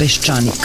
Peščanik.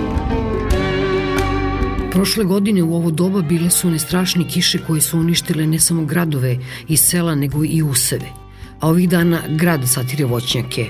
Prošle godine u ovo doba bile su one strašne kiše koje su uništile ne samo gradove i sela, nego i useve. A ovih dana grad satire voćnjake.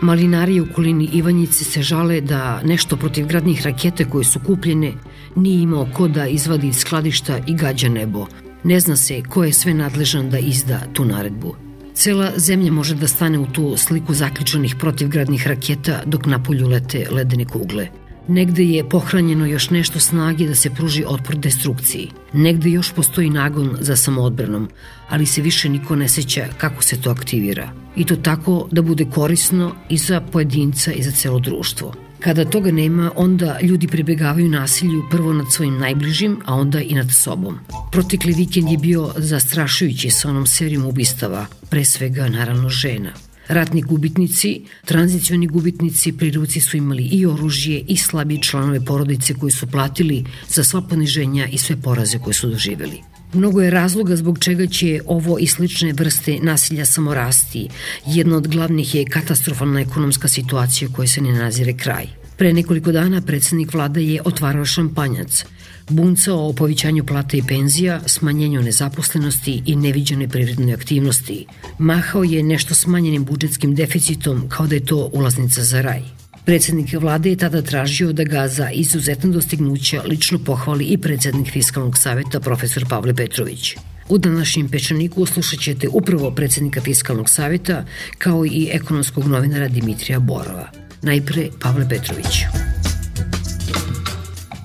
Malinari u okolini Ivanjice se žale da nešto protiv gradnih rakete koje su kupljene nije imao ko da izvadi iz skladišta i gađa nebo. Ne zna se ko je sve nadležan da izda tu naredbu. Cela zemlja može da stane u tu sliku zaključanih protivgradnih raketa dok napolju lete ledene kugle. Negde je pohranjeno još nešto snage da se pruži otpor destrukciji. Negde još postoji nagon za samoodbranom, ali se više niko ne seća kako se to aktivira. I to tako da bude korisno i za pojedinca i za celo društvo. Kada toga nema, onda ljudi pribegavaju nasilju prvo nad svojim najbližim, a onda i nad sobom. Protekli vikend je bio zastrašujući sa onom serijom ubistava, pre svega naravno žena. Ratni gubitnici, tranzicioni gubitnici pri ruci su imali i oružje i slabi članove porodice koji su platili za sva poniženja i sve poraze koje su doživeli. Mnogo je razloga zbog čega će ovo i slične vrste nasilja samo rasti. Jedno od glavnih je katastrofalna ekonomska situacija koja se ne nazire kraj. Pre nekoliko dana predsednik vlada je otvarao šampanjac, buncao o povićanju plata i penzija, smanjenju nezaposlenosti i neviđene privredne aktivnosti. Mahao je nešto smanjenim budžetskim deficitom kao da je to ulaznica za raj. Predsednik vlade je tada tražio da ga za izuzetno dostignuća lično pohvali i predsednik Fiskalnog saveta profesor Pavle Petrović. U današnjem pečaniku slušat ćete upravo predsednika Fiskalnog saveta kao i ekonomskog novinara Dimitrija Borova. Najpre Pavle Petrović.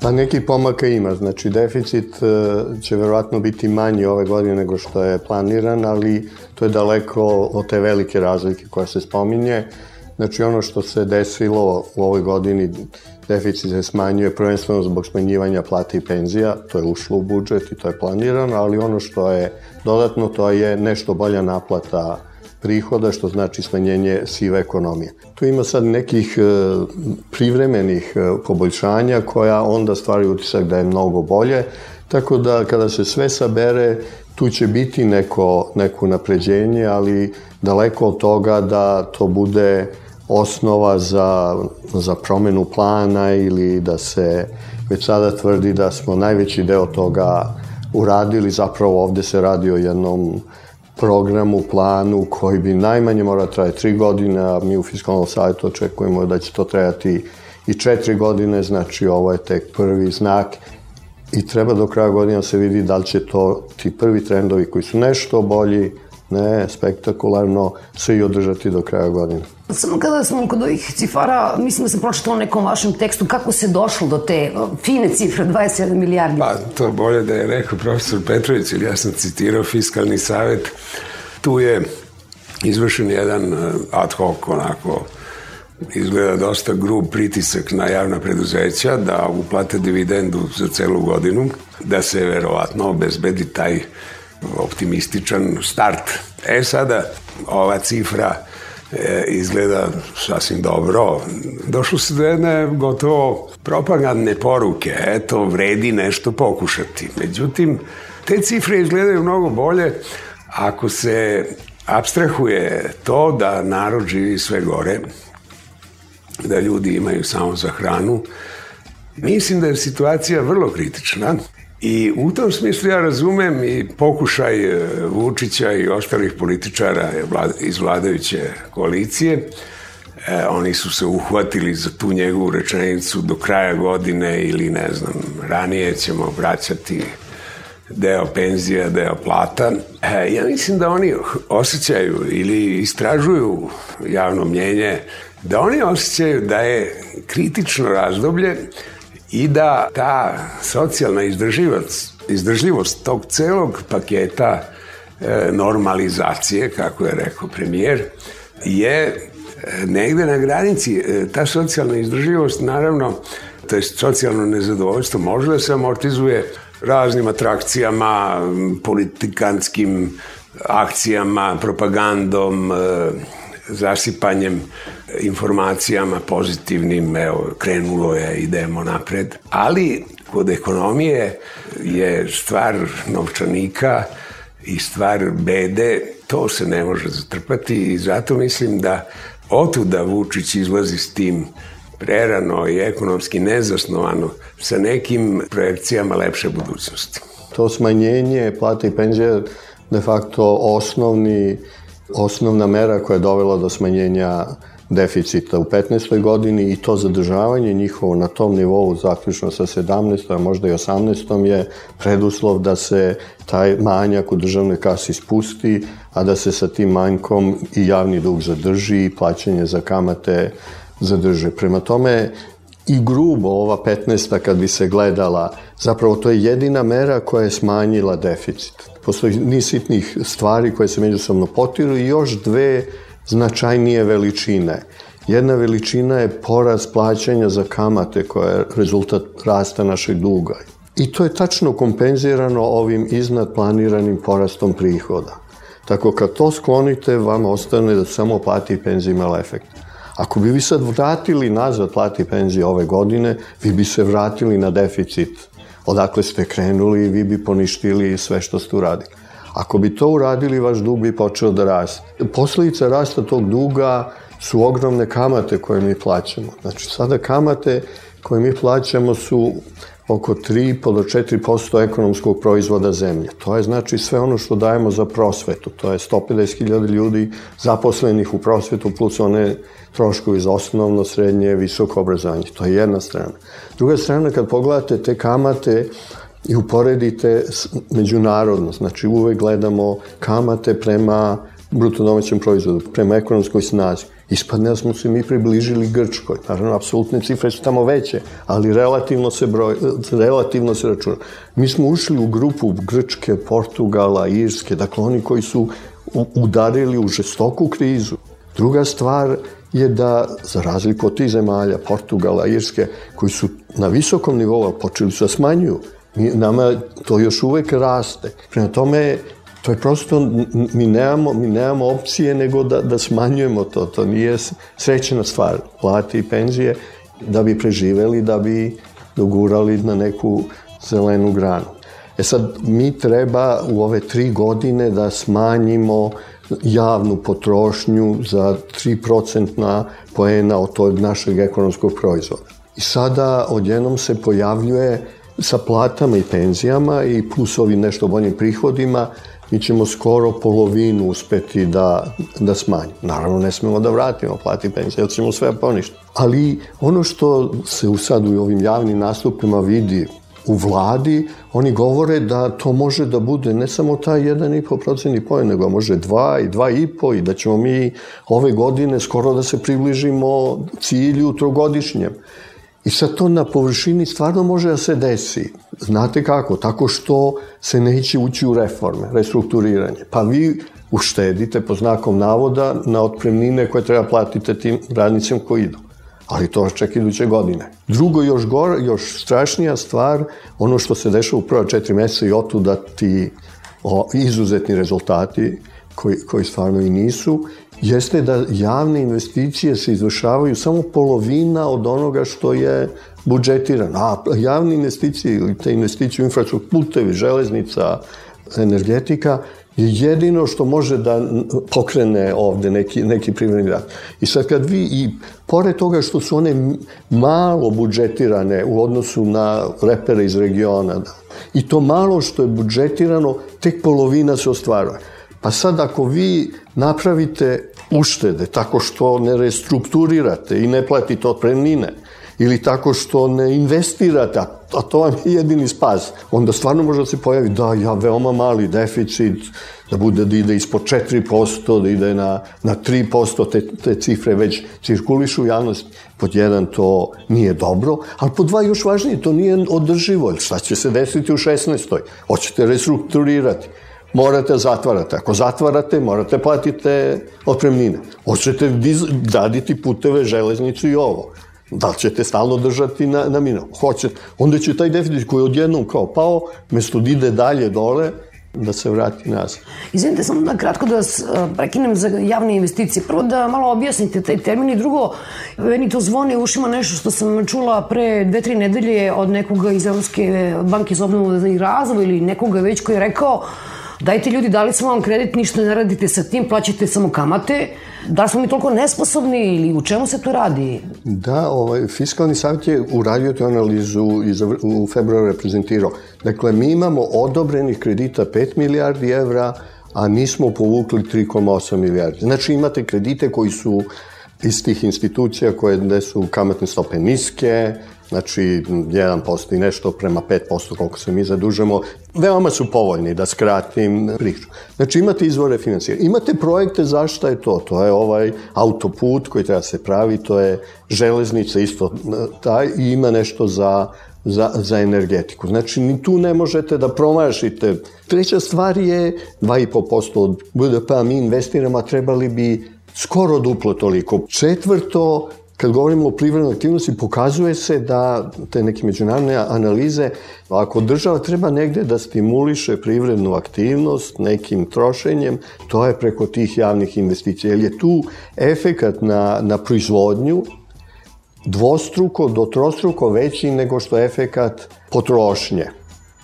Pa neki pomaka ima, znači deficit e, će verovatno biti manji ove godine nego što je planiran, ali to je daleko od te velike razlike koja se spominje. Znači ono što se desilo u ovoj godini, deficit se smanjuje prvenstveno zbog smanjivanja plata i penzija, to je ušlo u budžet i to je planirano, ali ono što je dodatno to je nešto bolja naplata prihoda, što znači smanjenje sive ekonomije. Tu ima sad nekih e, privremenih e, poboljšanja koja onda stvaraju utisak da je mnogo bolje, tako da kada se sve sabere, tu će biti neko, neko napređenje, ali daleko od toga da to bude osnova za, za promenu plana ili da se već sada tvrdi da smo najveći deo toga uradili, zapravo ovde se radi o jednom programu, planu koji bi najmanje mora da traje tri godine, a mi u Fiskalnom savjetu očekujemo da će to trajati i četiri godine, znači ovo je tek prvi znak i treba do kraja godina se vidi da li će to ti prvi trendovi koji su nešto bolji, ne, spektakularno, se i održati do kraja godine. Samo kada smo kod ovih cifara, mislim da sam pročitala u nekom vašem tekstu kako se došlo do te fine cifre 27 milijardi. Pa to bolje da je rekao profesor Petrović, ili ja sam citirao fiskalni savet. Tu je izvršen jedan eh, ad hoc onako izgleda dosta grub pritisak na javna preduzeća da uplate dividendu za celu godinu, da se verovatno obezbedi taj optimističan start. E sada, ova cifra e, izgleda sasvim dobro. Došlo se do jedne gotovo propagandne poruke. Eto, vredi nešto pokušati. Međutim, te cifre izgledaju mnogo bolje ako se abstrahuje to da narod živi sve gore, da ljudi imaju samo za hranu. Mislim da je situacija vrlo kritična I u tom smislu ja razumem i pokušaj e, Vučića i ostalih političara iz vladajuće koalicije e, oni su se uhvatili za tu njegovu rečenicu do kraja godine ili ne znam, ranije ćemo vraćati deo penzija, deo plata. E, ja mislim da oni osjećaju ili istražuju javno mnjenje, da oni osjećaju da je kritično razdoblje i da ta socijalna izdrživost, izdržljivost tog celog paketa e, normalizacije, kako je rekao premijer, je e, negde na granici. E, ta socijalna izdrživost, naravno, to je socijalno nezadovoljstvo, može da se amortizuje raznim atrakcijama, politikanskim akcijama, propagandom, zasipanjem informacijama pozitivnim, evo, krenulo je, idemo napred. Ali kod ekonomije je stvar novčanika i stvar bede, to se ne može zatrpati i zato mislim da otuda Vučić izlazi s tim prerano i ekonomski nezasnovano sa nekim projekcijama lepše budućnosti. To smanjenje plata i penzija de facto osnovni, osnovna mera koja je dovela do smanjenja deficita u 15. godini i to zadržavanje njihovo na tom nivou zaključno sa 17. a možda i 18. je preduslov da se taj manjak u državnoj kasi spusti, a da se sa tim manjkom i javni dug zadrži i plaćanje za kamate zadrže. Prema tome, i grubo ova 15. kad bi se gledala, zapravo to je jedina mera koja je smanjila deficit. Postoji niz sitnih stvari koje se međusobno potiru i još dve značajnije veličine. Jedna veličina je poraz plaćanja za kamate koja je rezultat rasta našeg duga. I to je tačno kompenzirano ovim iznad planiranim porastom prihoda. Tako kad to sklonite, vam ostane da samo plati i penzija imala efekt. Ako bi vi sad vratili nazad plati penzije ove godine, vi bi se vratili na deficit odakle ste krenuli i vi bi poništili sve što ste uradili. Ako bi to uradili, vaš dug bi počeo da raste. Posledica rasta tog duga su ogromne kamate koje mi plaćamo. Znači, sada kamate koje mi plaćamo su oko 3,5 do 4% ekonomskog proizvoda zemlje. To je znači sve ono što dajemo za prosvetu. To je 150.000 ljudi zaposlenih u prosvetu plus one troškovi za osnovno, srednje, visoko obrazovanje. To je jedna strana. Druga strana, kad pogledate te kamate, i uporedite međunarodno, znači uvek gledamo kamate prema bruto domaćem proizvodu, prema ekonomskoj snazi. Ispadne da smo se mi približili Grčkoj. Naravno, apsolutne cifre su tamo veće, ali relativno se, broj, relativno se računa. Mi smo ušli u grupu Grčke, Portugala, Irske, dakle oni koji su udarili u žestoku krizu. Druga stvar je da, za razliku od tih zemalja, Portugala, Irske, koji su na visokom nivou počeli su da smanjuju Nama to još uvek raste. Prema tome, to je prosto, mi nemamo, mi nemamo opcije nego da, da smanjujemo to. To nije srećena stvar. Plati i penzije da bi preživeli, da bi dogurali na neku zelenu granu. E sad, mi treba u ove tri godine da smanjimo javnu potrošnju za 3% poena od tog našeg ekonomskog proizvoda. I sada odjednom se pojavljuje sa platama i penzijama i plus ovim nešto boljim prihodima, mi ćemo skoro polovinu uspeti da, da smanjimo. Naravno, ne smemo da vratimo plati penzije, jer ćemo sve poništiti. Ali ono što se u sad u ovim javnim nastupima vidi u vladi, oni govore da to može da bude ne samo taj 1,5% poen, nego može 2 i 2,5 i da ćemo mi ove godine skoro da se približimo cilju trogodišnjem. I sad to na površini stvarno može da se desi. Znate kako? Tako što se neće ući u reforme, restrukturiranje. Pa vi uštedite po znakom navoda na otpremnine koje treba platiti tim radnicima koji idu. Ali to ček iduće godine. Drugo, još, gor, još strašnija stvar, ono što se dešava u prva četiri meseca i otuda ti o, izuzetni rezultati koji, koji stvarno i nisu, jeste da javne investicije se izvršavaju samo polovina od onoga što je budžetirano. A javne investicije ili te investicije u infrastrukturu, putevi, železnica, energetika, je jedino što može da pokrene ovde neki, neki privredni rad. I sad kad vi, i pored toga što su one malo budžetirane u odnosu na repere iz regiona, da, i to malo što je budžetirano, tek polovina se ostvaruje. Pa sad ako vi napravite uštede tako što ne restrukturirate i ne platite otpremnine ili tako što ne investirate, a to vam je jedini spas, onda stvarno može da se pojavi da ja veoma mali deficit, da bude da ide ispod 4%, da ide na, na 3%, te, te cifre već cirkulišu u javnosti. Pod jedan, to nije dobro, ali pod dva, još važnije, to nije održivo. Šta će se desiti u 16. Hoćete restrukturirati morate da zatvarate. Ako zatvarate, morate platite otpremnine. Hoćete graditi puteve, železnicu i ovo. Da li ćete stalno držati na, na minu? Hoćete. Onda će taj deficit koji je odjednom kao pao, mesto da ide dalje dole, da se vrati nazad. Izvinite, samo da kratko da vas prekinem za javne investicije. Prvo da malo objasnite taj termin i drugo, meni to zvoni u ušima nešto što sam čula pre dve, tri nedelje od nekoga iz Evropske banke za obnovu i razvoj ili nekoga već koji je rekao dajte ljudi, dali smo vam kredit, ništa ne radite sa tim, plaćate samo kamate. Da smo mi toliko nesposobni ili u čemu se to radi? Da, ovaj, Fiskalni savjet je uradio tu analizu i u februaru reprezentirao. Dakle, mi imamo odobrenih kredita 5 milijardi evra, a nismo povukli 3,8 milijardi. Znači imate kredite koji su iz tih institucija koje gde su kamatne stope niske, znači 1% i nešto prema 5% koliko se mi zadužemo, veoma su povoljni, da skratim priču. Znači imate izvore finansiranja, imate projekte, zašto je to? To je ovaj autoput koji treba se pravi, to je železnica isto taj i ima nešto za za, za energetiku. Znači, ni tu ne možete da promašite. Treća stvar je 2,5% od BDP-a mi investiramo, a trebali bi skoro duplo toliko. Četvrto, kad govorimo o privrednoj aktivnosti, pokazuje se da te neke međunarodne analize, ako država treba negde da stimuliše privrednu aktivnost nekim trošenjem, to je preko tih javnih investicija. Jer je tu efekat na, na proizvodnju dvostruko do trostruko veći nego što je efekat potrošnje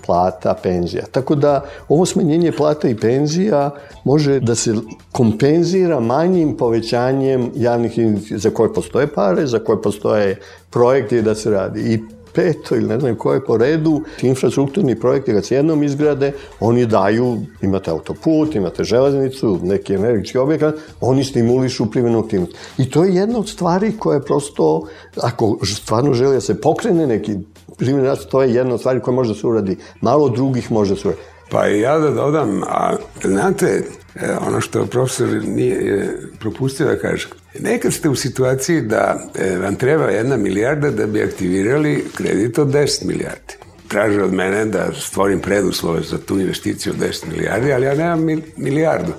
plata, penzija. Tako da ovo smanjenje plata i penzija može da se kompenzira manjim povećanjem javnih za koje postoje pare, za koje postoje projekti da se radi. I peto ili ne znam koje po redu, infrastrukturni projekti kad se jednom izgrade, oni daju, imate autoput, imate železnicu, neki energički objekat, oni stimulišu privrednu aktivnost. I to je jedna od stvari koja je prosto, ako stvarno želi da se pokrene neki primjer rast, to je jedna od stvari koja može da se uradi. Malo drugih može da se uradi. Pa ja da dodam, a znate, e, ono što profesor nije propustio da kaže, nekad ste u situaciji da e, vam treba jedna milijarda da bi aktivirali kredit od 10 milijardi. Traže od mene da stvorim preduslove za tu investiciju od 10 milijardi, ali ja nemam milijardu.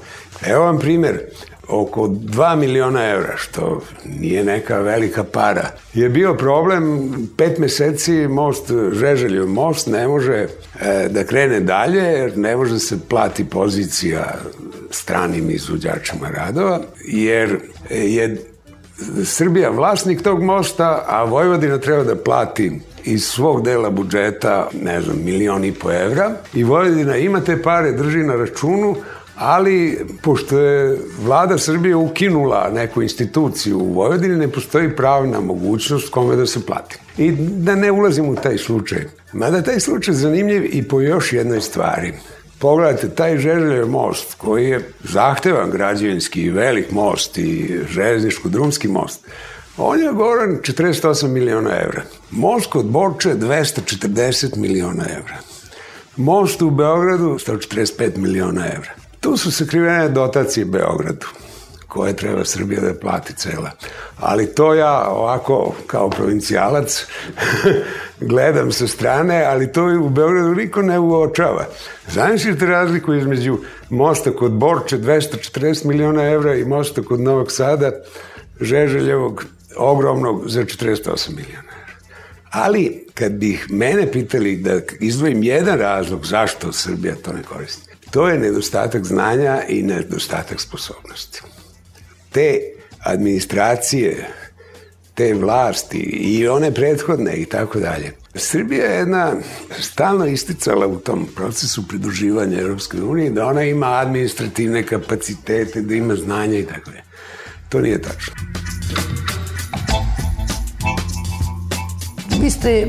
Evo vam primer oko 2 miliona evra, što nije neka velika para, je bio problem pet meseci most Žeželjev most ne može e, da krene dalje jer ne može se plati pozicija stranim izvođačima radova jer je Srbija vlasnik tog mosta, a Vojvodina treba da plati iz svog dela budžeta, ne znam, milion i po evra. I Vojvodina ima te pare, drži na računu, ali pošto je vlada Srbije ukinula neku instituciju u Vojvodini, ne postoji pravna mogućnost kome da se plati. I da ne ulazim u taj slučaj. Mada taj slučaj zanimljiv i po još jednoj stvari. Pogledajte, taj Žeželjev most, koji je zahtevan građevinski i velik most i železničko-drumski most, on je govoran 48 miliona evra. Most kod Borče 240 miliona evra. Most u Beogradu 145 miliona evra. Tu su sakrivene dotacije Beogradu koje treba Srbija da plati cela. Ali to ja ovako kao provincijalac gledam sa strane, ali to u Beogradu niko ne uočava. Zamislite razliku između mosta kod Borče 240 miliona evra i mosta kod Novog Sada Žeželjevog ogromnog za 48 miliona evra. Ali kad bih mene pitali da izdvojim jedan razlog zašto Srbija to ne koristi, To je nedostatak znanja i nedostatak sposobnosti. Te administracije, te vlasti i one prethodne i tako dalje. Srbija je jedna stalno isticala u tom procesu pridruživanja Europskoj uniji da ona ima administrativne kapacitete, da ima znanja i tako dalje. To nije tačno. Vi ste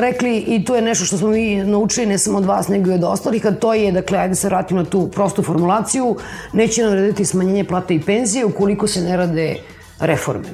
rekli i to je nešto što smo mi naučili ne samo od vas nego i od ostalih, a to je, dakle, ajde se vratimo na tu prostu formulaciju, neće nam rediti smanjenje plate i penzije ukoliko se ne rade reforme.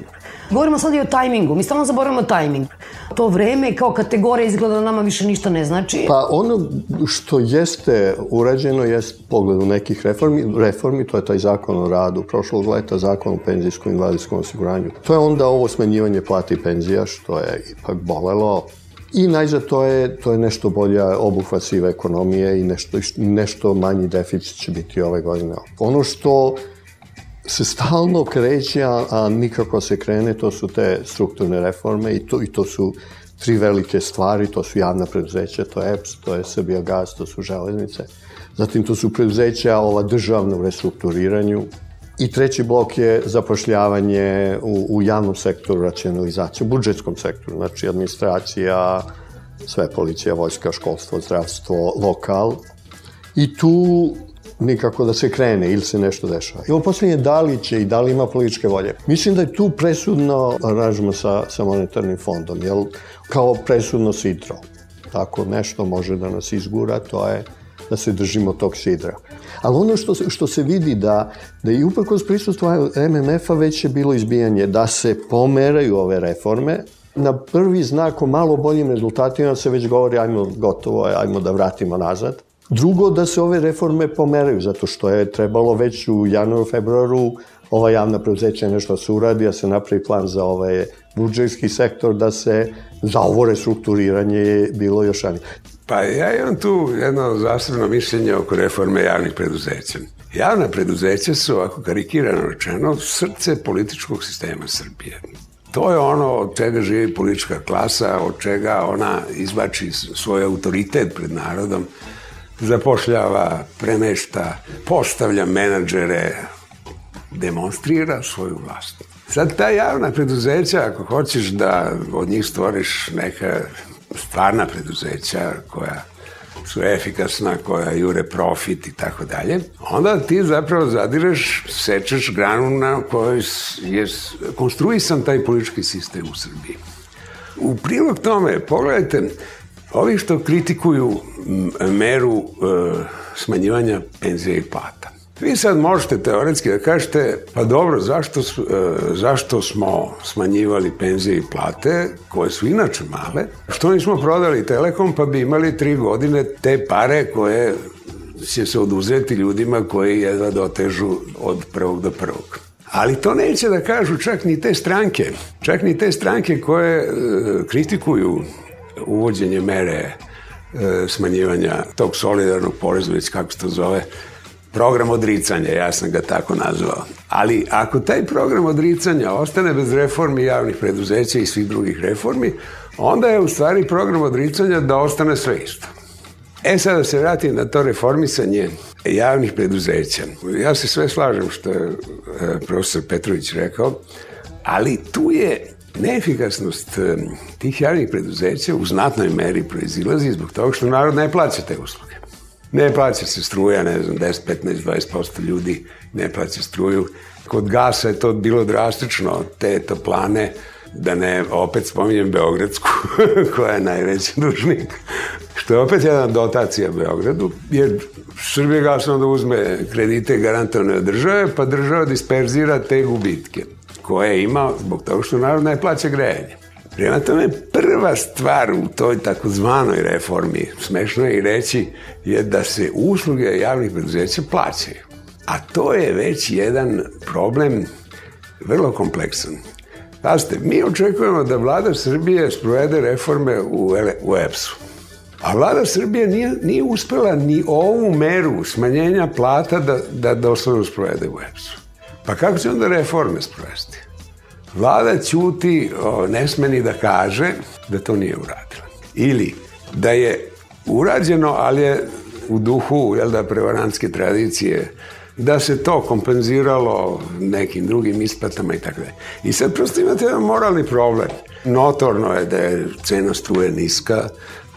Govorimo sad i o tajmingu. Mi stalno zaboravimo tajming. To vreme kao kategorija izgleda da nama više ništa ne znači. Pa ono što jeste urađeno jest pogled u nekih reformi. Reformi, to je taj zakon o radu prošlog leta, zakon o penzijskom i invalidskom osiguranju. To je onda ovo smanjivanje plata i penzija, što je ipak bolelo. I najzad to je, to je nešto bolja obuhvat sive ekonomije i nešto, nešto manji deficit će biti ove godine. Ono što se stalno kreće, a, a nikako se krene, to su te strukturne reforme i to, i to su tri velike stvari, to su javna preduzeća, to je EPS, to je Srbija Gaz, to su železnice. Zatim to su preduzeća ova državna u restrukturiranju. I treći blok je zapošljavanje u, u javnom sektoru, racionalizacija, u budžetskom sektoru, znači administracija, sve policija, vojska, školstvo, zdravstvo, lokal. I tu nikako da se krene ili se nešto dešava. I ovo poslednje da li će i da li ima političke volje. Mislim da je tu presudno aranžma sa, sa monetarnim fondom, jel kao presudno sidro. Tako nešto može da nas izgura, to je da se držimo tog sidra. Ali ono što, što se vidi da, da i uprkos prisustva MMF-a već je bilo izbijanje da se pomeraju ove reforme, na prvi znak o malo boljim rezultatima se već govori ajmo gotovo, ajmo da vratimo nazad. Drugo, da se ove reforme pomeraju, zato što je trebalo već u januaru, februaru ova javna preuzeća nešto se uradi, da se napravi plan za ovaj budžetski sektor, da se za ovo restrukturiranje je bilo još ranije. Pa ja imam tu jedno zasebno mišljenje oko reforme javnih preduzeća. Javna preduzeća su, ako karikirano rečeno, srce političkog sistema Srbije. To je ono od čega živi politička klasa, od čega ona izbači svoj autoritet pred narodom, zapošljava, premešta, postavlja menadžere, demonstrira svoju vlast. Sad ta javna preduzeća, ako hoćeš da od njih stvoriš neka stvarna preduzeća koja su efikasna, koja jure profit i tako dalje, onda ti zapravo zadireš, sečeš granu na kojoj je konstruisan taj politički sistem u Srbiji. U prilog tome, pogledajte, Ovi što kritikuju meru e, smanjivanja penzije i plata. Vi sad možete teoretski da kažete, pa dobro, zašto, e, zašto smo smanjivali penzije i plate, koje su inače male, što nismo prodali Telekom, pa bi imali tri godine te pare koje će se oduzeti ljudima koji jedva dotežu od prvog do prvog. Ali to neće da kažu čak ni te stranke, čak ni te stranke koje e, kritikuju uvođenje mere e, smanjivanja tog solidarnog poreza, već kako se to zove, program odricanja, ja sam ga tako nazvao. Ali ako taj program odricanja ostane bez reformi javnih preduzeća i svih drugih reformi, onda je u stvari program odricanja da ostane sve isto. E sad da se vratim na to reformisanje javnih preduzeća. Ja se sve slažem što je e, profesor Petrović rekao, ali tu je Neefikasnost tih javnih preduzeća u znatnoj meri proizilazi zbog toga što narod ne plaća te usluge. Ne plaća se struja, ne znam, 10, 15, 20% ljudi ne plaća struju. Kod gasa je to bilo drastično, te toplane, da ne opet spominjem Beogradsku, koja je najveći dužnik, što je opet jedna dotacija Beogradu, jer Srbije gas onda uzme kredite garantovane od države, pa država disperzira te gubitke koje je imao zbog toga što narod ne plaća grejanje. Prema tome, prva stvar u toj takozvanoj reformi, smešno je i reći, je da se usluge javnih preduzeća plaćaju. A to je već jedan problem vrlo kompleksan. Pazite, mi očekujemo da vlada Srbije sprovede reforme u, u EPS-u. A vlada Srbije nije, nije uspela ni ovu meru smanjenja plata da, da doslovno sprovede u EPS-u. Pa kako će onda reforme sprovesti? Vlada ćuti, ne sme ni da kaže da to nije uradila. Ili da je urađeno, ali je u duhu jel da, prevarantske tradicije, da se to kompenziralo nekim drugim isplatama i tako dalje. I sad prosto imate jedan moralni problem. Notorno je da je cena struje niska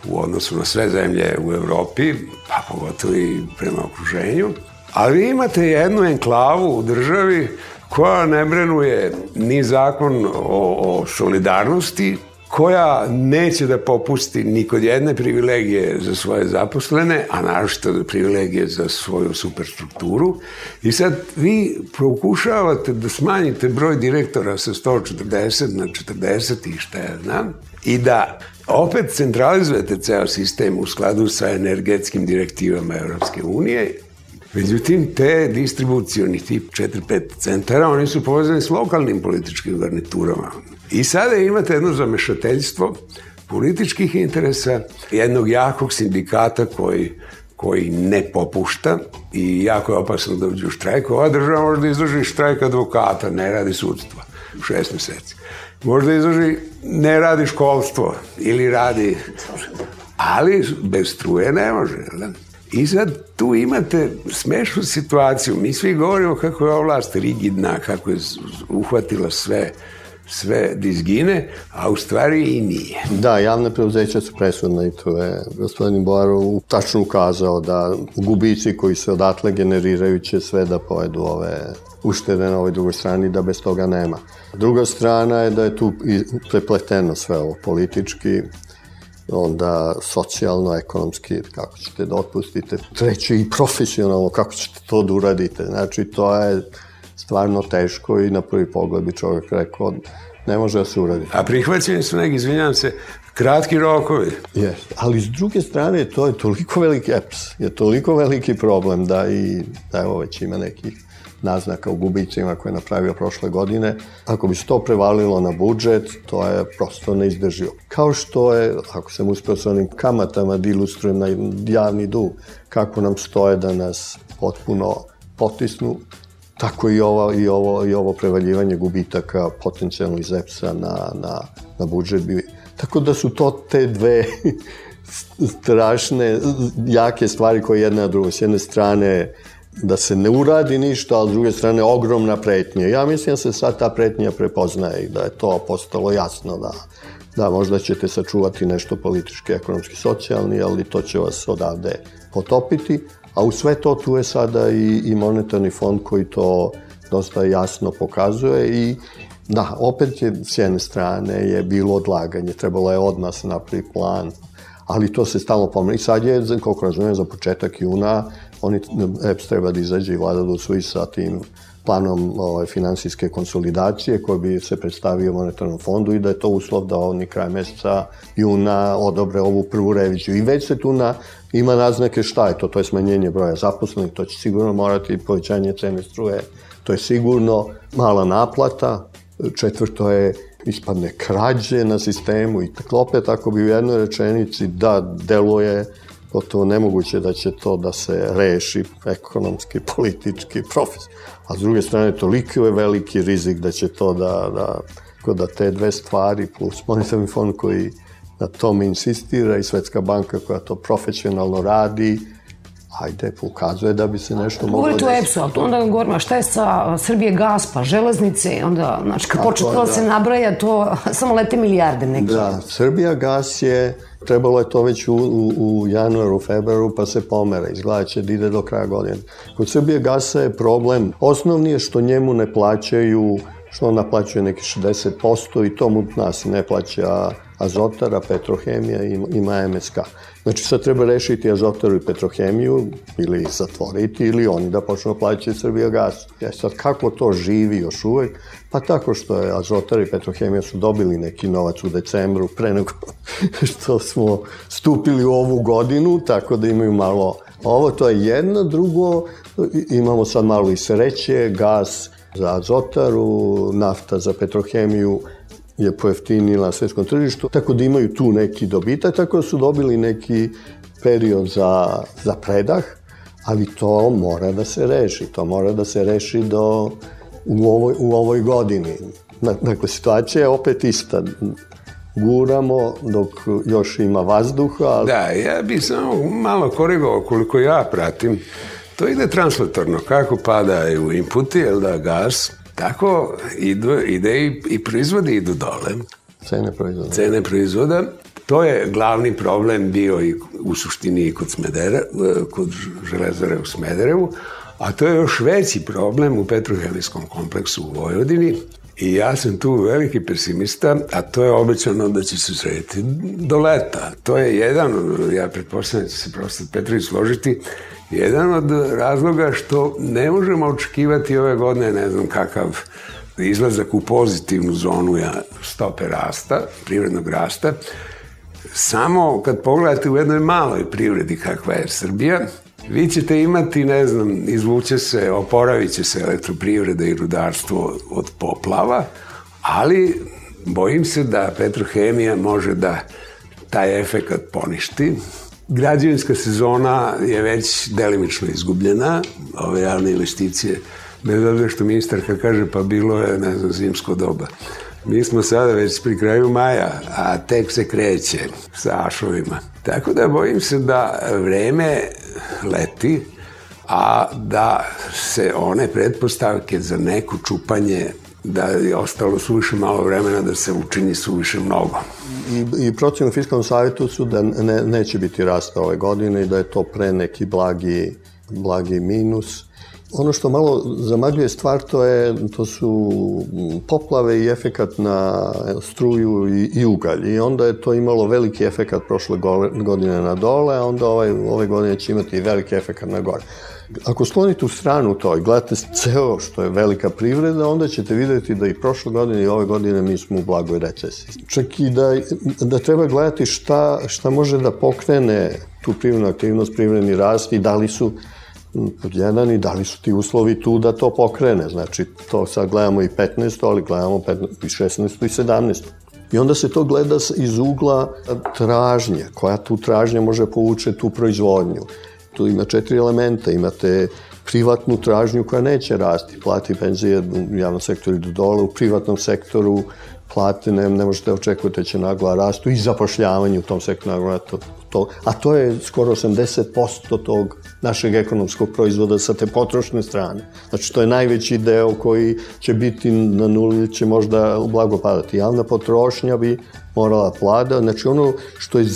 u odnosu na sve zemlje u Evropi, pa pogotovo i prema okruženju, ali vi imate jednu enklavu u državi koja ne brenuje ni zakon o, o solidarnosti, koja neće da popusti ni kod jedne privilegije za svoje zaposlene, a naročito privilegije za svoju superstrukturu. I sad vi pokušavate da smanjite broj direktora sa 140 na 40 i šta ja znam, i da opet centralizujete ceo sistem u skladu sa energetskim direktivama Europske unije Međutim, te distribucioni tip 4-5 centara, oni su povezani s lokalnim političkim garniturama. I sada imate jedno zamešateljstvo političkih interesa, jednog jakog sindikata koji koji ne popušta i jako je opasno da uđe u štrajk. Ova država može da izloži štrajk advokata, ne radi sudstva, šest meseci. Možda izloži, ne radi školstvo ili radi... Ali bez struje ne može, da? I sad tu imate smešnu situaciju. Mi svi govorimo kako je ova vlast rigidna, kako je uhvatila sve sve dizgine, a u stvari i nije. Da, javne preuzeća su presudne i to je gospodin Boarov tačno ukazao da gubici koji se odatle generiraju će sve da pojedu ove uštede na ovoj drugoj strani, da bez toga nema. Druga strana je da je tu prepleteno sve ovo politički, onda socijalno, ekonomski, kako ćete da otpustite, treće i profesionalno, kako ćete to da uradite. Znači, to je stvarno teško i na prvi pogled bi čovjek rekao ne može da se uradi. A prihvaćeni su neki, izvinjam se, kratki rokovi. Yes. Ali s druge strane, to je toliko veliki EPS, je toliko veliki problem da i, da evo već ima nekih naznaka u gubicima koje je napravio prošle godine. Ako bi se to prevalilo na budžet, to je prosto neizdrživo. Kao što je, ako sam uspeo sa onim kamatama da ilustrujem na javni dug, kako nam stoje da nas potpuno potisnu, tako i ovo, i ovo, i ovo prevaljivanje gubitaka potencijalno iz EPS-a na, na, na budžet. Tako da su to te dve strašne, jake stvari koje jedna na drugo. S jedne strane da se ne uradi ništa, a s druge strane ogromna pretnja. Ja mislim da se sad ta pretnja prepoznaje i da je to postalo jasno da, da možda ćete sačuvati nešto politički, ekonomski, socijalni, ali to će vas odavde potopiti, a u sve to tu je sada i, i monetarni fond koji to dosta jasno pokazuje i da, opet je s jedne strane je bilo odlaganje, trebalo je odmah se napravi plan, ali to se stalno pomeni. Sad je, koliko razumijem, za početak juna oni, EPS treba da izađe i vlada da usvoji sa tim planom ovaj, finansijske konsolidacije koji bi se predstavio monetarnom fondu i da je to uslov da oni kraj meseca juna odobre ovu prvu reviziju. I već se tu na, ima naznake šta je to, to je smanjenje broja zaposlenih, to će sigurno morati povećanje cene struje, to je sigurno mala naplata, četvrto je ispadne krađe na sistemu i tako opet ako bi u jednoj rečenici da deluje gotovo nemoguće da će to da se reši ekonomski, politički, profes. A s druge strane, toliko je veliki rizik da će to da, da, da te dve stvari plus monetarni fond koji na tome insistira i Svetska banka koja to profesionalno radi, ajde, ukazuje da bi se nešto moglo... Govorite o EPS-u, ali onda govorimo, šta je sa Srbije gas, pa železnice, onda, znači, kad počne to da se nabraja, to samo lete milijarde neke. Da, Srbija gas je, trebalo je to već u, u, u januaru, februaru, pa se pomera, izgleda će da ide do kraja godine. Kod Srbije gasa je problem, osnovni je što njemu ne plaćaju što on naplaćuje neki 60% i to mu nas ne plaća Azotara, Petrohemija i ima MSK. Znači sad treba rešiti Azotaru i Petrohemiju ili zatvoriti ili oni da počnu da plaćati Srbija gas. E sad kako to živi još uvek? Pa tako što je Azotar i Petrohemija su dobili neki novac u decembru pre nego što smo stupili u ovu godinu, tako da imaju malo ovo, to je jedno, drugo, imamo sad malo i sreće, gas za Azotaru, nafta za Petrohemiju, je pojeftinila na svetskom tržištu, tako da imaju tu neki dobitak, tako da su dobili neki period za, za predah, ali to mora da se reši, to mora da se reši do, u, ovoj, u ovoj godini. Dakle, situacija je opet ista. Guramo dok još ima vazduha. Ali... Da, ja bih samo malo korigovao koliko ja pratim. To ide translatorno. Kako padaju inputi, jel da, gas, Tako idu, ide i, i proizvodi idu dole. Cene proizvoda. Cene proizvoda. To je glavni problem bio i u suštini i kod Smedera, kod železare u Smederevu, a to je još veći problem u petrohemijskom kompleksu u Vojvodini, I ja sam tu veliki pesimista, a to je obećano da će se srediti do leta. To je jedan, ja pretpostavljam da se profesor Petrović složiti, jedan od razloga što ne možemo očekivati ove godine, ne znam kakav izlazak u pozitivnu zonu ja, stope rasta, privrednog rasta, samo kad pogledate u jednoj maloj privredi kakva je Srbija, vi ćete imati, ne znam, izvuće se, oporavit se elektroprivreda i rudarstvo od poplava, ali bojim se da Petrohemija može da taj efekat poništi. Građevinska sezona je već delimično izgubljena, ove javne investicije, bez obzira što ministarka kaže pa bilo je, ne znam, zimsko doba. Mi smo sada već pri kraju maja, a tek se kreće sa ašovima. Tako da bojim se da vreme leti, a da se one pretpostavke za neko čupanje da je ostalo suviše malo vremena da se učini suviše mnogo. I, i procenu fiskalnom savjetu su da ne, neće biti rasta ove godine i da je to pre neki blagi, blagi minus Ono što malo zamagljuje stvar, to, je, to su poplave i efekat na struju i, i ugalj. I onda je to imalo veliki efekat prošle godine na dole, a onda ovaj, ove godine će imati veliki efekat na gore. Ako sklonite u stranu to i gledate ceo što je velika privreda, onda ćete videti da i prošle godine i ove godine mi smo u blagoj recesiji. Čak i da, da treba gledati šta, šta može da pokrene tu privrednu aktivnost, privredni rast i da li su pod jedan i da li su ti uslovi tu da to pokrene. Znači, to sad gledamo i 15. ali gledamo 15, i 16. i 17. I onda se to gleda iz ugla tražnje, koja tu tražnja može povuče tu proizvodnju. Tu ima četiri elementa, imate privatnu tražnju koja neće rasti, plati penzije u javnom sektoru idu dole, u privatnom sektoru plate ne, ne možete očekujete će nagla rastu i zapošljavanje u tom sektoru nagla to, to, a to je skoro 80% tog našeg ekonomskog proizvoda sa te potrošne strane. Znači, to je najveći deo koji će biti na nuli, će možda blago padati. Javna potrošnja bi morala plada. Znači, ono što je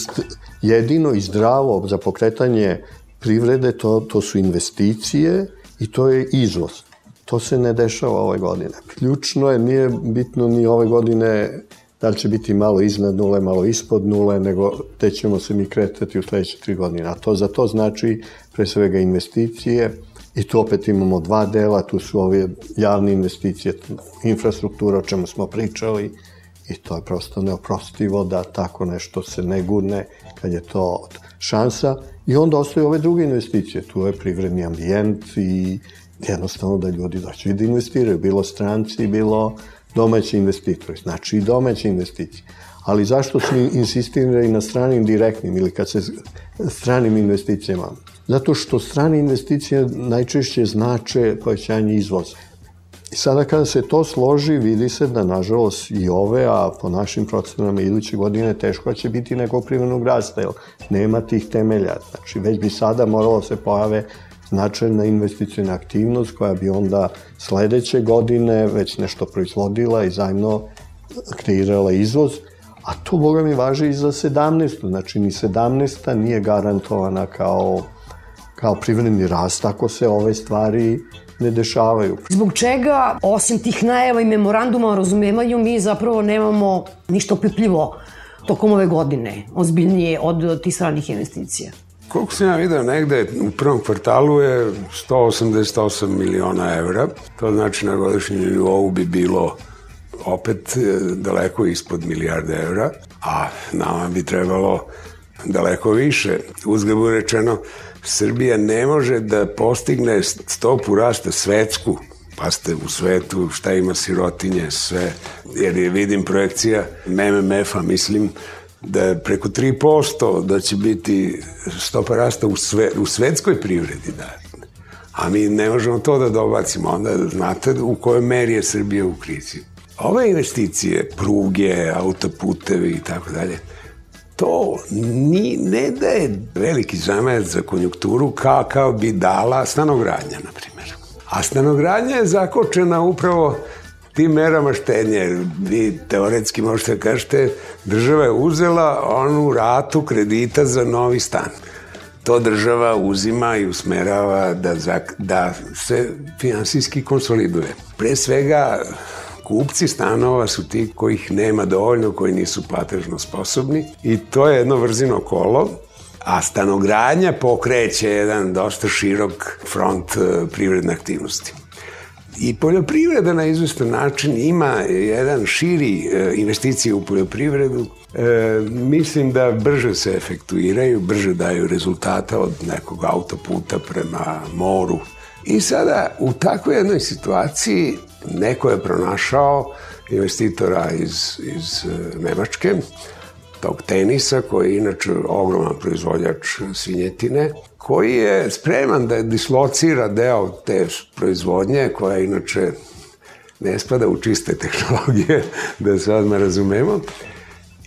jedino i zdravo za pokretanje privrede, to, to su investicije i to je izvoz. To se ne dešava ove godine. Ključno je, nije bitno ni ove godine da li će biti malo iznad nule, malo ispod nule, nego te ćemo se mi kretati u sledeće tri godine. A to za to znači pre svega investicije. I tu opet imamo dva dela, tu su ove javne investicije, infrastruktura o čemu smo pričali. I to je prosto neoprostivo da tako nešto se ne gurne kad je to šansa. I onda ostaju ove druge investicije, tu je privredni ambijent i jednostavno da ljudi doći da investiraju, bilo stranci, bilo domaći investitori, znači i domaće investicije. Ali zašto su insistirali na stranim direktnim ili kad se stranim investicijama? Zato što strane investicije najčešće znače povećanje izvoza. I sada kada se to složi, vidi se da, nažalost, i ove, a po našim procenama iduće godine teško će biti nekog privrednog rasta, jer nema tih temelja. Znači, već bi sada moralo se pojave značajna investicijna aktivnost koja bi onda sledeće godine već nešto proizvodila i zajedno kreirala izvoz, a to, boga mi, važi i za 17. Znači, ni 17. nije garantovana kao, kao privredni rast ako se ove stvari ne dešavaju. Zbog čega, osim tih najava i memoranduma o razumevanju, mi zapravo nemamo ništa opipljivo tokom ove godine, ozbiljnije od tih stranih investicija? Koliko sam ja vidio negde, u prvom kvartalu je 188 miliona evra. To znači na godišnjem nivou bi bilo opet e, daleko ispod milijarde evra, a nama bi trebalo daleko više. Uzgled rečeno, Srbija ne može da postigne stopu rasta svetsku, pa ste u svetu šta ima sirotinje, sve, jer je vidim projekcija MMF-a, mislim, da je preko 3% da će biti stopa rasta u, sve, u svetskoj privredi, da. A mi ne možemo to da dobacimo, onda znate u kojoj meri je Srbija u krizi. Ove investicije, pruge, autoputevi i tako dalje, to ni, ne da je veliki zamajac za konjukturu kao, kao bi dala stanogradnja, na primjer. A stanogradnja je zakočena upravo tim merama štednje, vi teoretski možete da kažete, država je uzela onu ratu kredita za novi stan. To država uzima i usmerava da, da se finansijski konsoliduje. Pre svega kupci stanova su ti kojih nema dovoljno, koji nisu platežno sposobni i to je jedno vrzino kolo a stanogradnja pokreće jedan dosta širok front e, privredne aktivnosti. I poljoprivreda na izvestan način ima jedan širi e, investicije u poljoprivredu. E, mislim da brže se efektuiraju, brže daju rezultata od nekog autoputa prema moru. I sada u takvoj jednoj situaciji neko je pronašao investitora iz, iz e, Nemačke, tog tenisa, koji je inače ogroman proizvođač svinjetine, koji je spreman da dislocira deo te proizvodnje, koja inače ne spada u čiste tehnologije, da se odmah razumemo.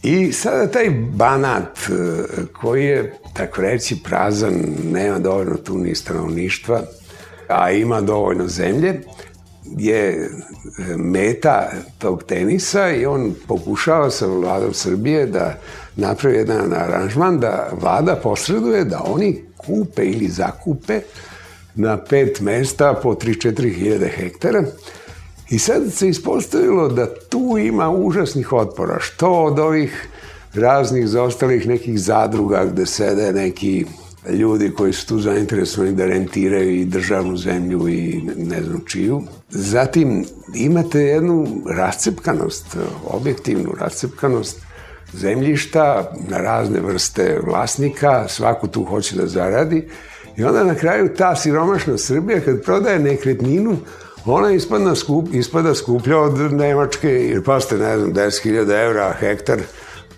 I sada taj banat e, koji je, tako reći, prazan, nema dovoljno tu ni stanovništva, a ima dovoljno zemlje, je e, meta tog tenisa i on pokušava sa vladom Srbije da napravi jedan aranžman da vlada posreduje da oni kupe ili zakupe na pet mesta po 3-4 hiljade hektara. I sad se ispostavilo da tu ima užasnih otpora, što od ovih raznih zaostalih nekih zadruga gde sede neki ljudi koji su tu zainteresovani da rentiraju i državnu zemlju i ne znam čiju. Zatim imate jednu rascepkanost, objektivnu rascepkanost zemljišta na razne vrste vlasnika, svako tu hoće da zaradi i onda na kraju ta siromašna Srbija kad prodaje nekretninu, ona ispada, skup, ispada skuplja od Nemačke, jer pa ste, ne znam, 10.000 evra hektar,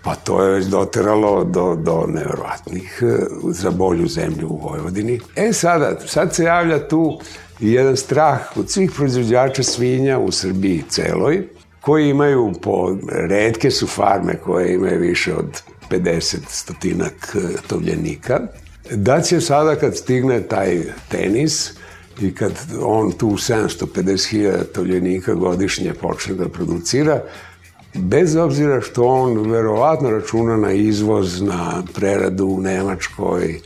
Pa to je već doteralo do, do neverovatnih e, za bolju zemlju u Vojvodini. E sada, sad se javlja tu jedan strah od svih proizvođača svinja u Srbiji celoj, koji imaju po, redke su farme koje imaju više od 50 stotinak e, tovljenika, da će sada kad stigne taj tenis i kad on tu 750.000 tovljenika godišnje počne da producira, bez obzira što on verovatno računa na izvoz, na preradu u Nemačkoj,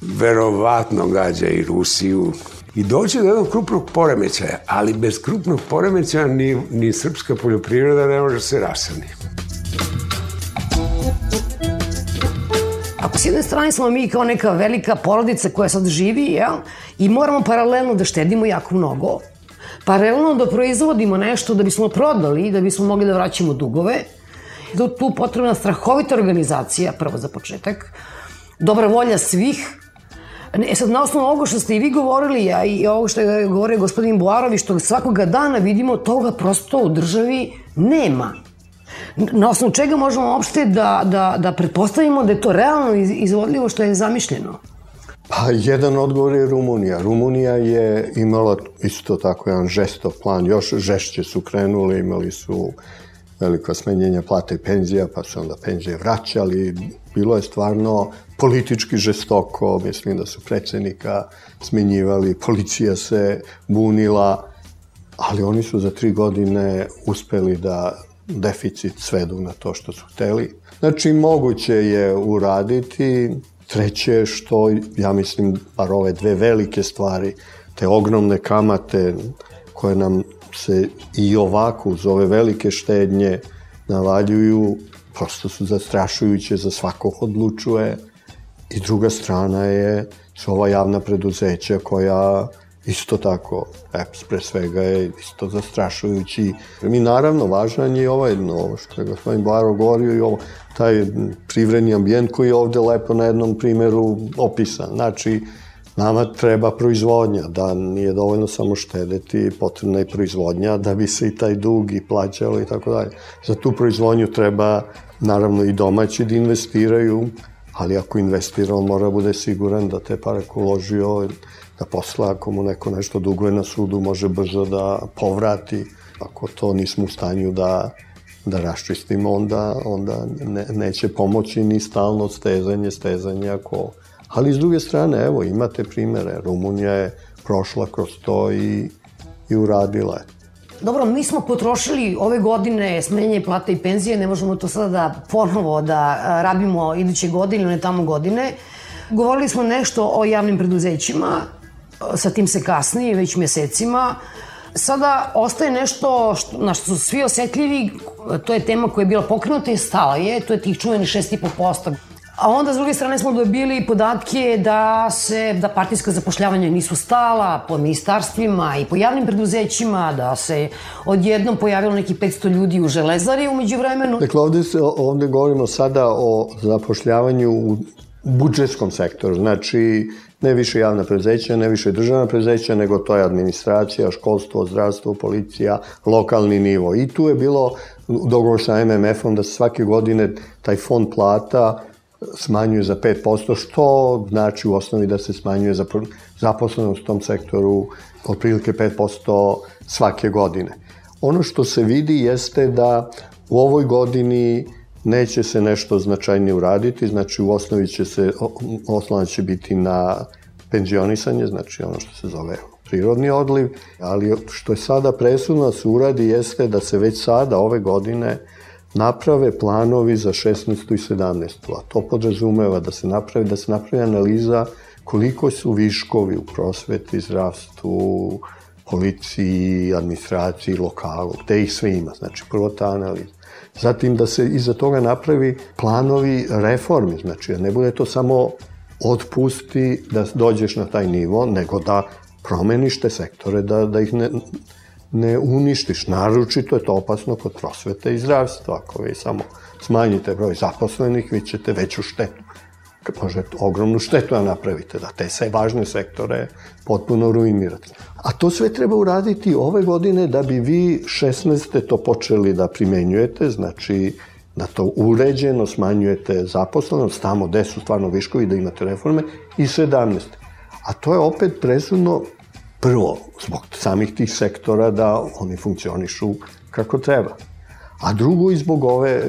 verovatno gađa i Rusiju i doće do jednog krupnog poremećaja, ali bez krupnog poremećaja ni, ni srpska poljoprivreda ne može se rasani. Ako s jedne strane smo mi kao neka velika porodica koja sad živi, jel? I moramo paralelno da štedimo jako mnogo, paralelno da proizvodimo nešto da bismo prodali, da bismo mogli da vraćamo dugove, da tu potrebna strahovita organizacija, prvo za početak, dobra volja svih, E sad, na osnovu ovoga što ste i vi govorili, a i ovo što je govorio gospodin Boarovi, što svakoga dana vidimo, toga prosto u državi nema. Na osnovu čega možemo uopšte da, da, da pretpostavimo da je to realno izvodljivo što je zamišljeno? Pa jedan odgovor je Rumunija. Rumunija je imala isto tako jedan žestov plan, još žešće su krenuli, imali su veliko smenjenje plata i penzija, pa su onda penzije vraćali. Bilo je stvarno politički žestoko, mislim da su predsednika smenjivali, policija se bunila, ali oni su za tri godine uspeli da deficit svedu na to što su hteli. Znači, moguće je uraditi, Treće što, ja mislim, bar ove dve velike stvari, te ogromne kamate koje nam se i ovako uz ove velike štednje navaljuju, prosto su zastrašujuće za svakog odlučuje. I druga strana je su ova javna preduzeća koja isto tako, EPS pre svega je isto zastrašujući. Mi naravno, važan je ovaj, ovo što je gospodin Baro govorio i ovo, taj privredni ambijent koji je ovde lepo na jednom primeru opisan. Znači, nama treba proizvodnja, da nije dovoljno samo štedeti, potrebna je proizvodnja da bi se i taj dug i plaćalo i tako dalje. Za tu proizvodnju treba naravno i domaći da investiraju, ali ako investira, on mora da bude siguran da te pare uložio, da posle ako mu neko nešto duguje na sudu, može brzo da povrati. Ako to nismo u stanju da da raščistimo, onda, onda ne, neće pomoći ni stalno stezanje, stezanje ako... Ali s druge strane, evo, imate primere. Rumunija je prošla kroz to i, i uradila je. Dobro, mi smo potrošili ove godine smenjenje plata i penzije, ne možemo to sada da ponovo da rabimo iduće godine ili tamo godine. Govorili smo nešto o javnim preduzećima, sa tim se kasni već mesecima. Sada ostaje nešto što, na što su svi osetljivi, to je tema koja je bila pokrenuta i stala je, to je tih čuveni 6,5%. A onda, s druge strane, smo dobili podatke da se, da partijska zapošljavanja nisu stala po ministarstvima i po javnim preduzećima, da se odjednom pojavilo neki 500 ljudi u železari umeđu vremenu. Dakle, ovde, se, ovde govorimo sada o zapošljavanju u budžetskom sektoru, znači ne više javna preduzeća, ne više državna preduzeća, nego to je administracija, školstvo, zdravstvo, policija, lokalni nivo. I tu je bilo dogovor sa MMF-om da se svake godine taj fond plata smanjuje za 5%, što znači u osnovi da se smanjuje zaposlenost u tom sektoru otprilike 5% svake godine. Ono što se vidi jeste da u ovoj godini neće se nešto značajnije uraditi, znači u osnovi će se, osnova će biti na penzionisanje, znači ono što se zove prirodni odliv, ali što je sada presudno da se uradi jeste da se već sada ove godine naprave planovi za 16. i 17. A to podrazumeva da se napravi, da se napravi analiza koliko su viškovi u prosveti, zdravstvu, policiji, administraciji, lokalu, te ih sve ima. Znači, prvo ta analiza. Zatim da se iza toga napravi planovi reformi, znači da ne bude to samo otpusti da dođeš na taj nivo, nego da promeniš te sektore, da, da ih ne, ne uništiš. Naročito je to opasno kod prosvete i zdravstva. Ako vi samo smanjite broj zaposlenih, vi ćete veću štetu. Možete ogromnu štetu da napravite, da te sve važne sektore potpuno ruinirate. A to sve treba uraditi ove godine da bi vi 16. to počeli da primenjujete, znači da to uređeno smanjujete zaposlenost, tamo gde su stvarno viškovi da imate reforme, i 17. A to je opet presudno prvo, zbog samih tih sektora da oni funkcionišu kako treba. A drugo i zbog ove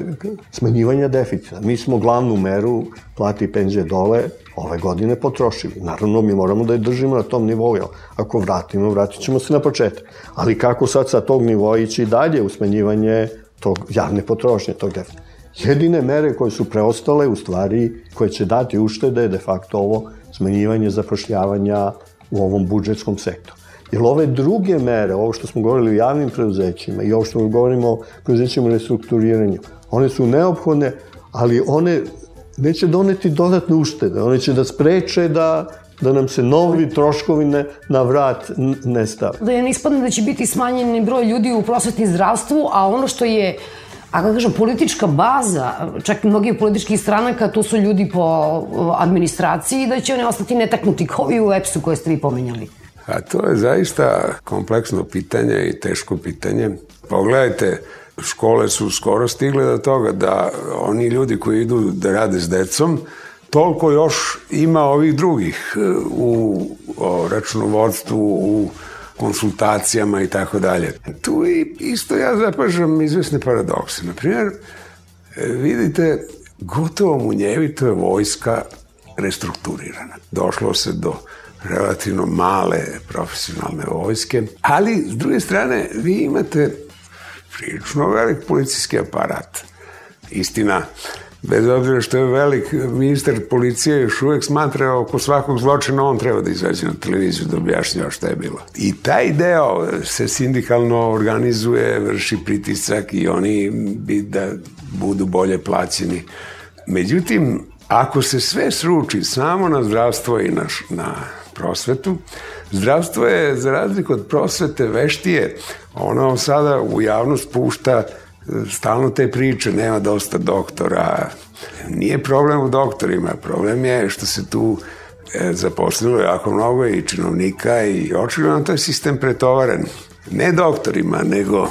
smanjivanja deficita. Mi smo glavnu meru plati penzije dole ove godine potrošili. Naravno, mi moramo da je držimo na tom nivou, jel? Ako vratimo, vratit ćemo se na početak. Ali kako sad sa tog nivoa ići dalje u smanjivanje tog javne potrošnje, tog deficita? Jedine mere koje su preostale, u stvari, koje će dati uštede, je de facto ovo smanjivanje zapošljavanja u ovom budžetskom sektoru. Jer ove druge mere, ovo što smo govorili o javnim preduzećima i ovo što govorimo o preduzećima restrukturiranju, one su neophodne, ali one neće doneti dodatne uštede. One će da spreče da da nam se novi troškovi na vrat ne stave. Da je ne ispadne da će biti smanjeni broj ljudi u prosvetni zdravstvu, a ono što je a kako kažem, politička baza, čak i mnogih političkih stranaka, to su ljudi po administraciji, da će oni ostati netaknuti kao i u EPS-u koje ste vi pomenjali. A to je zaista kompleksno pitanje i teško pitanje. Pogledajte, škole su skoro stigle do toga da oni ljudi koji idu da rade s decom, toliko još ima ovih drugih e, u računovodstvu, u konsultacijama i tako dalje. Tu i isto ja zapažam izvesne paradokse. Naprimjer, e, vidite, gotovo munjevito je vojska restrukturirana. Došlo se do relativno male profesionalne vojske, ali s druge strane vi imate prilično velik policijski aparat. Istina, bez obzira što je velik ministar policije još uvek smatra oko svakog zločina on treba da izađe na televiziju da objašnjava šta je bilo. I taj deo se sindikalno organizuje, vrši pritisak i oni bi da budu bolje plaćeni. Međutim, ako se sve sruči samo na zdravstvo i na, na prosvetu. Zdravstvo je, za razliku od prosvete, veštije. Ono sada u javnost pušta e, stalno te priče, nema dosta doktora. Nije problem u doktorima, problem je što se tu e, zaposlilo jako mnogo i činovnika i očigledno to je sistem pretovaren. Ne doktorima, nego,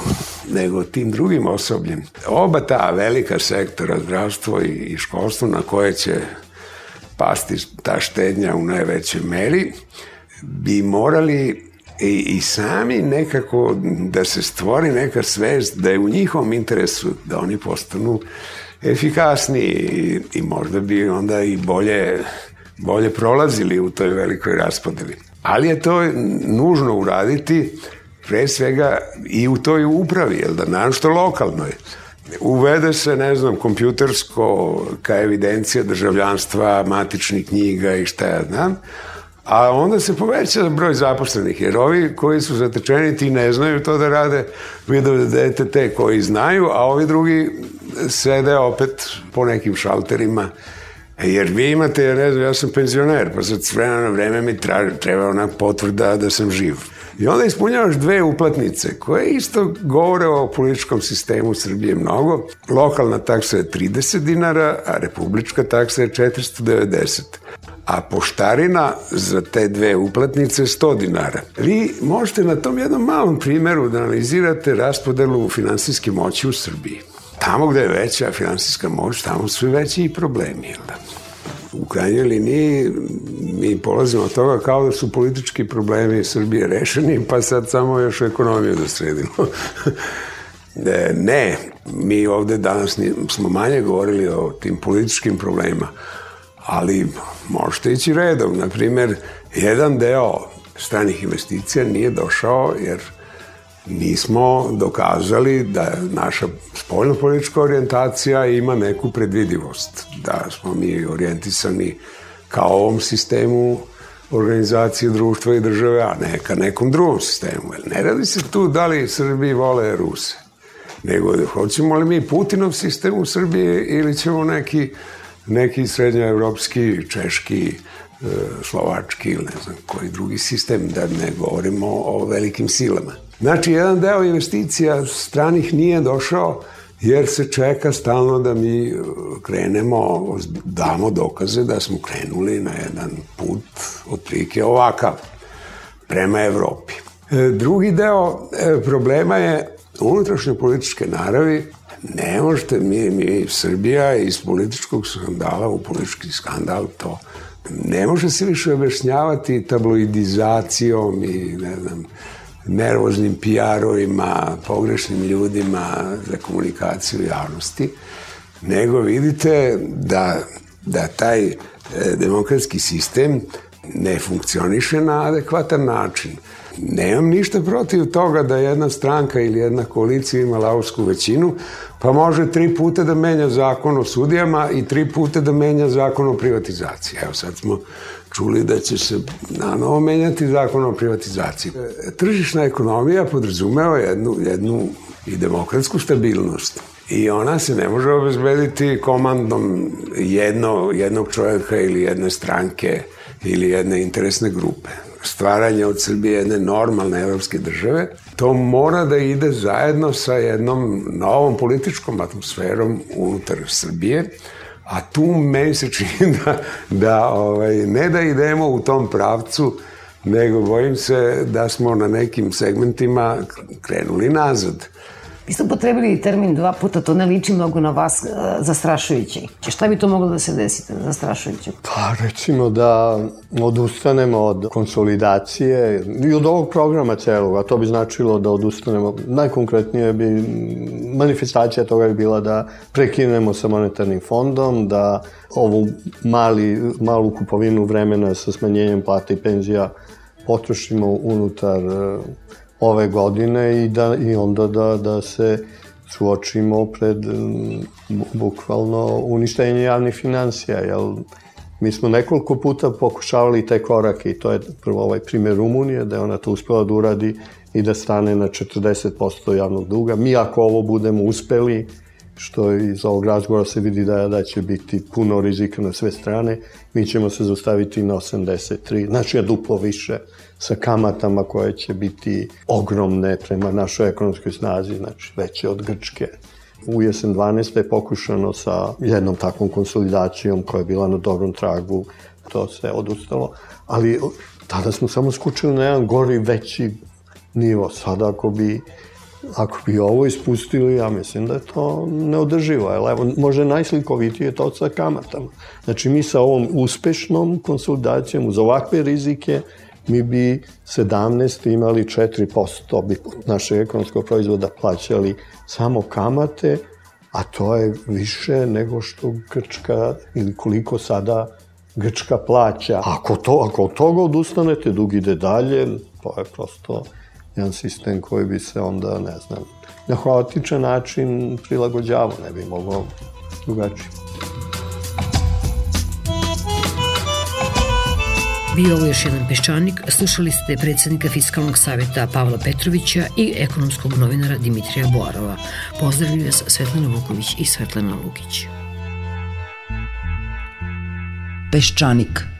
nego tim drugim osobljem. Oba ta velika sektora, zdravstvo i, i školstvo na koje će pasti ta štednja u najvećoj meri, bi morali i, i sami nekako da se stvori neka svest da je u njihovom interesu da oni postanu efikasni i, i možda bi onda i bolje, bolje prolazili u toj velikoj raspodeli. Ali je to nužno uraditi pre svega i u toj upravi, jel da, našto lokalnoj uvede se, ne znam, kompjutersko ka evidencija državljanstva, matičnih knjiga i šta ja znam, a onda se poveća broj zaposlenih, jer ovi koji su zatečeni ti ne znaju to da rade, vidio dete te koji znaju, a ovi drugi sede opet po nekim šalterima, jer vi imate, ja ne znam, ja sam penzioner, pa sad s vremena na vreme mi treba ona potvrda da sam živ. I onda ispunjavaš dve uplatnice koje isto govore o političkom sistemu Srbije mnogo. Lokalna taksa je 30 dinara, a republička taksa je 490 a poštarina za te dve uplatnice 100 dinara. Vi možete na tom jednom malom primeru da analizirate raspodelu finansijske moći u Srbiji. Tamo gde je veća finansijska moć, tamo su veći i problemi. Jel da? U krajnjoj liniji mi polazimo od toga kao da su politički problemi Srbije rešeni, pa sad samo još ekonomiju da sredimo. ne, mi ovde danas smo manje govorili o tim političkim problemima, ali možete ići redom. Naprimer, jedan deo stranih investicija nije došao jer nismo dokazali da naša spoljno-politička orijentacija ima neku predvidivost, da smo mi orijentisani kao ovom sistemu organizacije društva i države, a ne ka nekom drugom sistemu. Ne radi se tu da li Srbiji vole Ruse, nego hoćemo li mi Putinov sistem u Srbiji ili ćemo neki, neki srednjoevropski, češki, e, slovački ili ne znam koji drugi sistem, da ne govorimo o velikim silama. Znači, jedan deo investicija stranih nije došao jer se čeka stalno da mi uh, krenemo, damo dokaze da smo krenuli na jedan put otprilike ovakav, prema Evropi. E, drugi deo e, problema je unutrašnje političke naravi. Ne možete, mi, mi Srbija iz političkog skandala u politički skandal to ne može se više objašnjavati tabloidizacijom i ne znam, nervoznim PR-ovima, pogrešnim ljudima za komunikaciju javnosti, nego vidite da, da taj e, demokratski sistem ne funkcioniše na adekvatan način. Nemam ništa protiv toga da jedna stranka ili jedna koalicija ima lausku većinu, pa može tri puta da menja zakon o sudijama i tri puta da menja zakon o privatizaciji. Evo sad smo čuli da će se na novo menjati zakon o privatizaciji. Tržišna ekonomija podrazumeva jednu, jednu i demokratsku stabilnost. I ona se ne može obezbediti komandom jedno, jednog čovjeka ili jedne stranke ili jedne interesne grupe. Stvaranje od Srbije jedne normalne evropske države, to mora da ide zajedno sa jednom novom političkom atmosferom unutar Srbije, A tu meni se čini da, da ovaj, ne da idemo u tom pravcu, nego bojim se da smo na nekim segmentima krenuli nazad. Vi ste potrebili termin dva puta, to ne liči mnogo na vas uh, zastrašujuće. Šta bi to moglo da se desite zastrašujuće? Pa recimo da odustanemo od konsolidacije i od ovog programa celog, a to bi značilo da odustanemo, najkonkretnije bi manifestacija toga bi bila da prekinemo sa monetarnim fondom, da ovu mali, malu kupovinu vremena sa smanjenjem plata i penzija potrošimo unutar uh, ove godine i, da, i onda da, da se suočimo pred bukvalno uništenje javnih financija, jel mi smo nekoliko puta pokušavali te korake i to je prvo ovaj primer Rumunije, da je ona to uspela da uradi i da stane na 40% javnog duga. Mi ako ovo budemo uspeli, što iz ovog razgovora se vidi da, da će biti puno rizika na sve strane, mi ćemo se zastaviti na 83, znači je duplo više sa kamatama koje će biti ogromne prema našoj ekonomskoj snazi, znači veće od Grčke. U jesen 12. je pokušano sa jednom takvom konsolidacijom koja je bila na dobrom tragu, to se odustalo, ali tada smo samo skučili na jedan gori, veći nivo. Sada ako bi ako bi ovo ispustili, ja mislim da je to neodrživo. Jer evo, može najslikovitije to sa kamatama. Znači, mi sa ovom uspešnom konsolidacijom uz ovakve rizike mi bi 17 imali 4% bi našeg ekonomskog proizvoda plaćali samo kamate, a to je više nego što Grčka ili koliko sada Grčka plaća. Ako, to, ako od toga odustanete, dug ide dalje, to je prosto jedan sistem koji bi se onda, ne znam, na haotičan način prilagođavao, ne bi mogao drugačije. Bio ovo još jedan peščanik, slušali ste predsednika Fiskalnog savjeta Pavla Petrovića i ekonomskog novinara Dimitrija Boarova. Pozdravljaju vas Svetlana Vuković i Svetlana Lukić. Peščanik –